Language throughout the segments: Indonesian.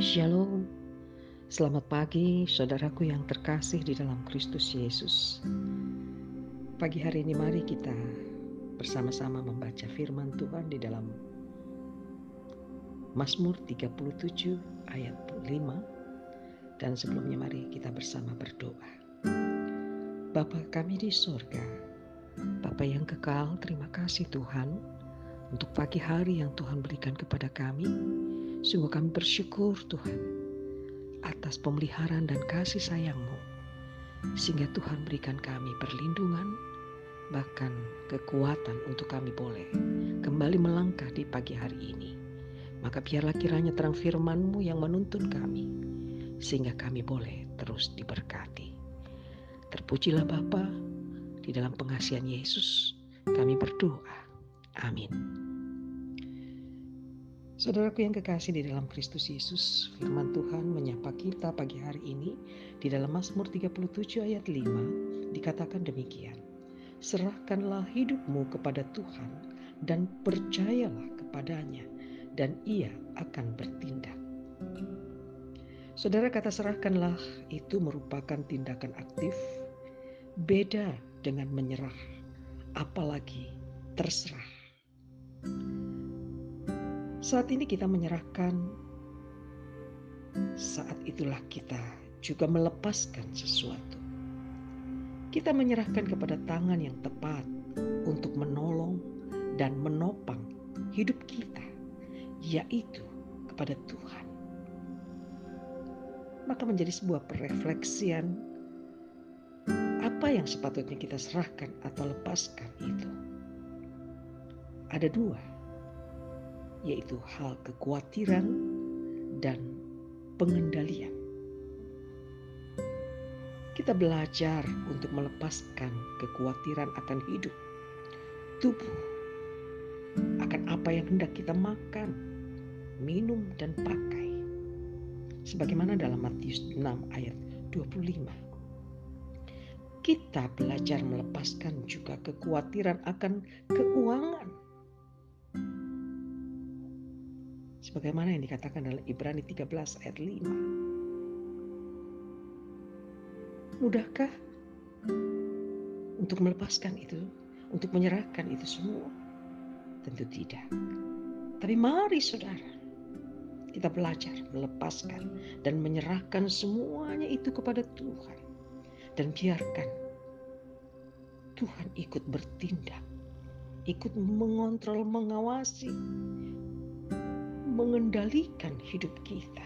Shalom. Selamat pagi, saudaraku yang terkasih di dalam Kristus Yesus. Pagi hari ini mari kita bersama-sama membaca firman Tuhan di dalam Mazmur 37 ayat 5 dan sebelumnya mari kita bersama berdoa. Bapa kami di surga, Bapa yang kekal, terima kasih Tuhan untuk pagi hari yang Tuhan berikan kepada kami Sungguh kami bersyukur Tuhan atas pemeliharaan dan kasih sayang-Mu. Sehingga Tuhan berikan kami perlindungan, bahkan kekuatan untuk kami boleh kembali melangkah di pagi hari ini. Maka biarlah kiranya terang firman-Mu yang menuntun kami, sehingga kami boleh terus diberkati. Terpujilah Bapa, di dalam pengasihan Yesus kami berdoa. Amin. Saudaraku yang kekasih di dalam Kristus Yesus, firman Tuhan menyapa kita pagi hari ini di dalam Mazmur 37 ayat 5 dikatakan demikian. Serahkanlah hidupmu kepada Tuhan dan percayalah kepadanya dan ia akan bertindak. Saudara kata serahkanlah itu merupakan tindakan aktif beda dengan menyerah apalagi terserah. Saat ini kita menyerahkan, saat itulah kita juga melepaskan sesuatu. Kita menyerahkan kepada tangan yang tepat untuk menolong dan menopang hidup kita, yaitu kepada Tuhan. Maka menjadi sebuah perefleksian apa yang sepatutnya kita serahkan atau lepaskan itu. Ada dua yaitu hal kekhawatiran dan pengendalian. Kita belajar untuk melepaskan kekhawatiran akan hidup, tubuh, akan apa yang hendak kita makan, minum, dan pakai. Sebagaimana dalam Matius 6 ayat 25. Kita belajar melepaskan juga kekhawatiran akan keuangan sebagaimana yang dikatakan dalam Ibrani 13 ayat 5. Mudahkah untuk melepaskan itu, untuk menyerahkan itu semua? Tentu tidak. Tapi mari saudara, kita belajar melepaskan dan menyerahkan semuanya itu kepada Tuhan. Dan biarkan Tuhan ikut bertindak, ikut mengontrol, mengawasi, mengendalikan hidup kita.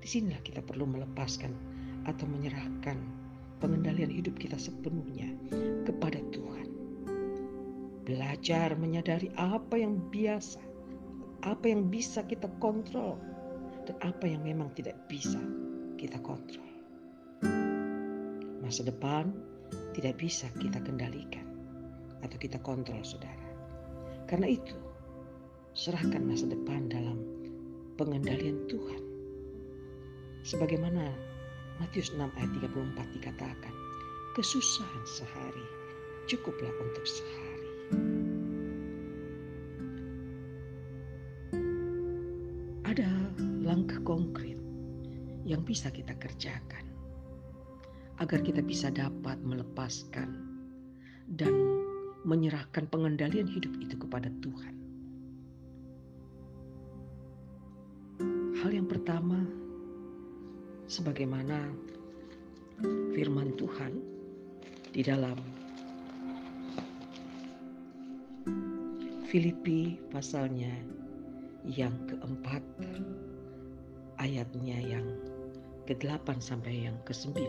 Di sinilah kita perlu melepaskan atau menyerahkan pengendalian hidup kita sepenuhnya kepada Tuhan. Belajar menyadari apa yang biasa, apa yang bisa kita kontrol, dan apa yang memang tidak bisa kita kontrol. Masa depan tidak bisa kita kendalikan atau kita kontrol, saudara. Karena itu, serahkan masa depan dalam pengendalian Tuhan. Sebagaimana Matius 6 ayat 34 dikatakan, kesusahan sehari cukuplah untuk sehari. Ada langkah konkret yang bisa kita kerjakan agar kita bisa dapat melepaskan dan menyerahkan pengendalian hidup itu kepada Tuhan. Hal yang pertama, sebagaimana firman Tuhan di dalam Filipi pasalnya yang keempat, ayatnya yang ke-8 sampai yang ke-9.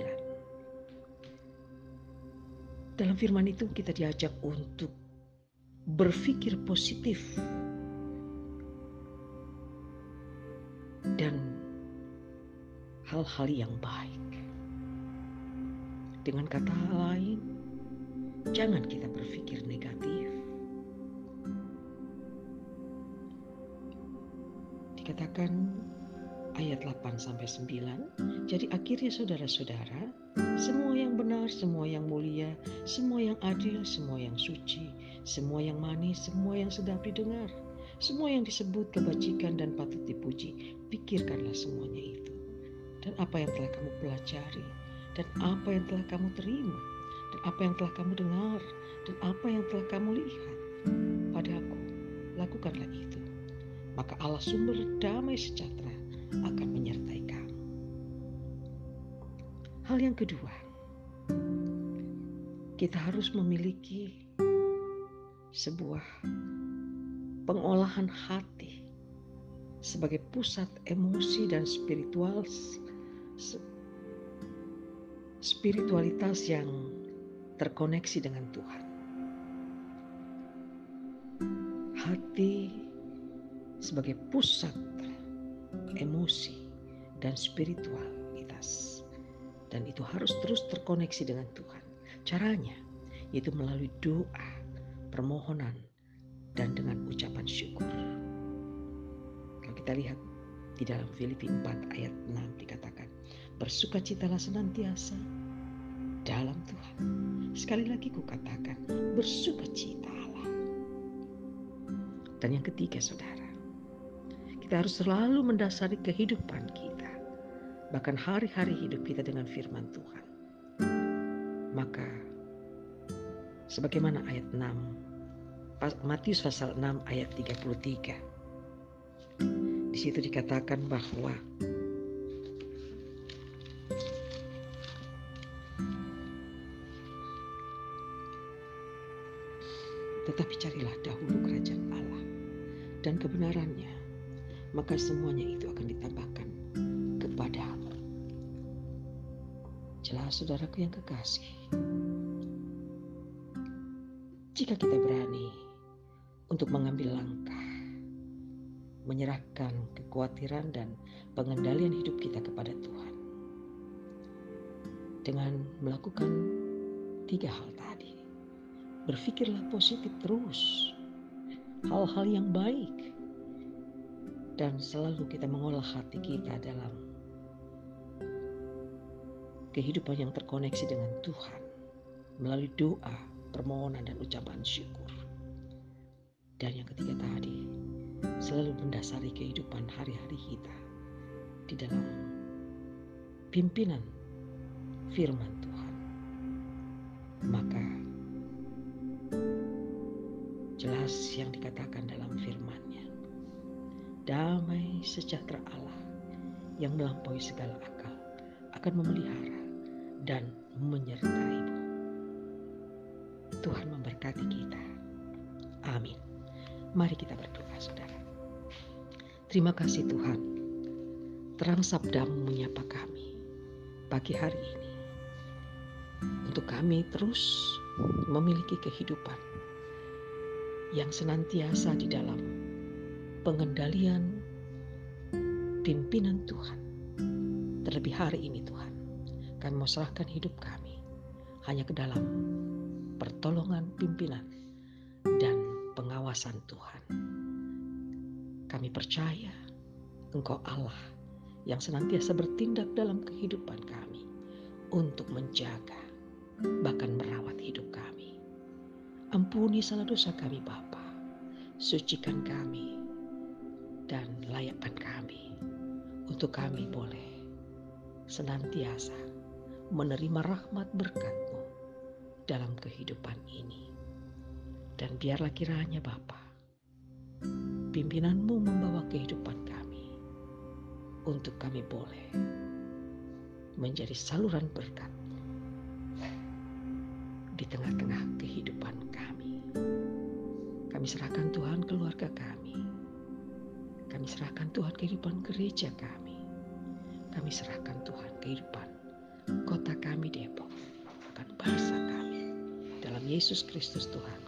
Dalam firman itu kita diajak untuk berpikir positif dan hal-hal yang baik. Dengan kata lain, jangan kita berpikir negatif. Dikatakan ayat 8 sampai 9. Jadi akhirnya saudara-saudara, semua yang benar, semua yang mulia, semua yang adil, semua yang suci, semua yang manis, semua yang sedap didengar, Semua yang disebut kebajikan dan patut dipuji, pikirkanlah semuanya itu. Dan apa yang telah kamu pelajari, dan apa yang telah kamu terima, dan apa yang telah kamu dengar, dan apa yang telah kamu lihat padaku, lakukanlah itu. Maka Allah sumber damai sejahtera akan menyertai kamu. Hal yang kedua, kita harus memiliki sebuah pengolahan hati sebagai pusat emosi dan spiritual spiritualitas yang terkoneksi dengan Tuhan. Hati sebagai pusat emosi dan spiritualitas. Dan itu harus terus terkoneksi dengan Tuhan. Caranya yaitu melalui doa, permohonan, dan dengan ucapan syukur. Kalau kita lihat di dalam Filipi 4 ayat 6 dikatakan, bersukacitalah senantiasa dalam Tuhan. Sekali lagi kukatakan, bersukacitalah. Dan yang ketiga saudara, kita harus selalu mendasari kehidupan kita, bahkan hari-hari hidup kita dengan firman Tuhan. Maka, sebagaimana ayat 6 Matius pasal 6 ayat 33. Di situ dikatakan bahwa Tetapi carilah dahulu kerajaan Allah dan kebenarannya, maka semuanya itu akan ditambahkan kepadamu. Jelas saudaraku yang kekasih, jika kita berani untuk mengambil langkah, menyerahkan kekhawatiran dan pengendalian hidup kita kepada Tuhan. Dengan melakukan tiga hal tadi, berpikirlah positif terus, hal-hal yang baik, dan selalu kita mengolah hati kita dalam kehidupan yang terkoneksi dengan Tuhan melalui doa, permohonan, dan ucapan syukur. Dan yang ketiga tadi, selalu mendasari kehidupan hari-hari kita di dalam pimpinan firman Tuhan. Maka jelas yang dikatakan dalam firman-Nya. Damai sejahtera Allah yang melampaui segala akal akan memelihara dan menyertaimu. Tuhan memberkati kita. Amin. Mari kita berdoa. Terima kasih Tuhan. Terang sabdamu menyapa kami pagi hari ini. Untuk kami terus memiliki kehidupan yang senantiasa di dalam pengendalian pimpinan Tuhan. Terlebih hari ini Tuhan, kami mau serahkan hidup kami hanya ke dalam pertolongan pimpinan dan pengawasan Tuhan. Kami percaya Engkau Allah yang senantiasa bertindak dalam kehidupan kami untuk menjaga bahkan merawat hidup kami. Ampuni salah dosa kami Bapa, sucikan kami dan layakkan kami untuk kami boleh senantiasa menerima rahmat berkat-Mu dalam kehidupan ini. Dan biarlah kiranya Bapa, pimpinanmu membawa kehidupan kami untuk kami boleh menjadi saluran berkat di tengah-tengah kehidupan kami. Kami serahkan Tuhan keluarga kami. Kami serahkan Tuhan kehidupan gereja kami. Kami serahkan Tuhan kehidupan kota kami Depok, bahkan bangsa kami. Dalam Yesus Kristus Tuhan